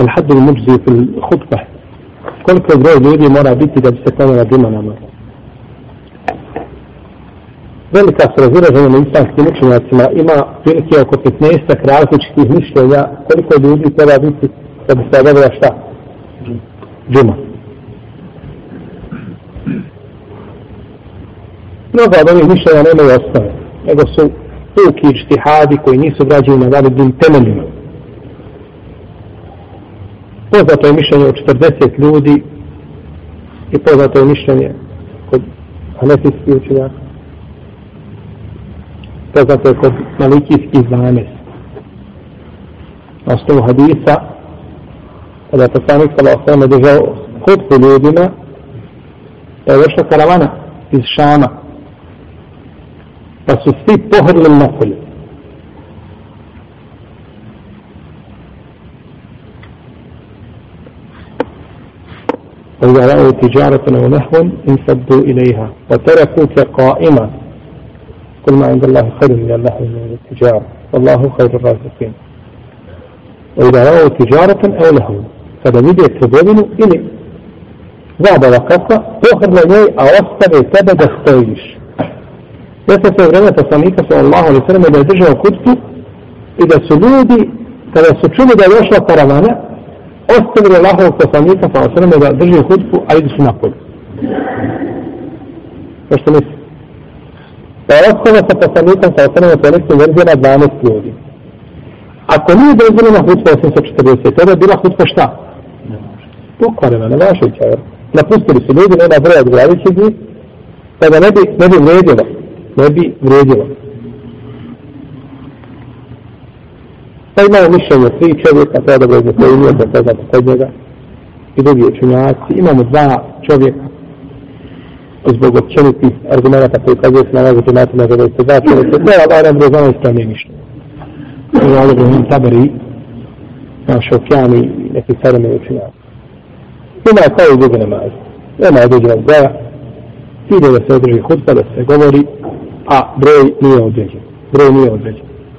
الحد المجزي في الخطبة koliko broj ljudi mora biti da bi se klanjala džuma namaz. Velika se raziraženja na islamskim učenjacima ima prilike oko 15 različitih mišljenja koliko ljudi treba biti da bi se odavila šta? Džuma. Mnogo od ovih mišljenja nemaju ostave, nego su puki štihadi koji nisu građeni na validnim temeljima. Poznato je mišljenje od 40 ljudi i poznato je mišljenje kod hanefijskih učenjaka. Poznato je kod malikijskih 12. Na osnovu hadisa, kada je poslanik sala osnovno držao kod ljudima, da je došla karavana iz Šama, pa su svi pohrlili na polje. وإذا رأوا تجارة أو نحو انسدوا إليها وتركوا كقائمة. كل ما عند الله خير من الله من التجارة. والله خير الرازقين. وإذا رأوا تجارة أو نحو فلم يجد تبين إلي بعد وقفة أخر لدي أوصل تبدأ خطيش Jeste في vreme poslanika صلى الله عليه وسلم إذا je držao إذا سلودي da su ljudi, kada su čuli da ostavili Allahovog poslanika sa osrame da drži hutbu, a idu su napolje. To što misli? Pa je ostalo sa poslanikom sa osrame sa nekim verzijama 12 ljudi. Ako nije dozvoljena hudba 840, tada je bila hutba šta? Pokvarena, ne vašeća, jer napustili su ljudi, nema broja od glaviće njih, pa da ne bi, ne bi vrijedilo, ne bi vrijedilo. Pa imamo mišljenje tri čovjeka, to je dobro iz Metelije, to je poznato kod njega, i drugi učenjaci. Imamo dva čovjeka, zbog općenitih argumenta koji kazuje se na različite džemati na gledaju dva čovjeka. Ovaj to je Allah nam brzo ispravnije mišljenje. To je Allah Ibrahim Tabari, naš okjani i neki sarame učenjaci. Ima je kao i druge namaze. Nema određenog broja. Ide da se održi hutba, da se govori, a broj nije određen. Broj nije određen.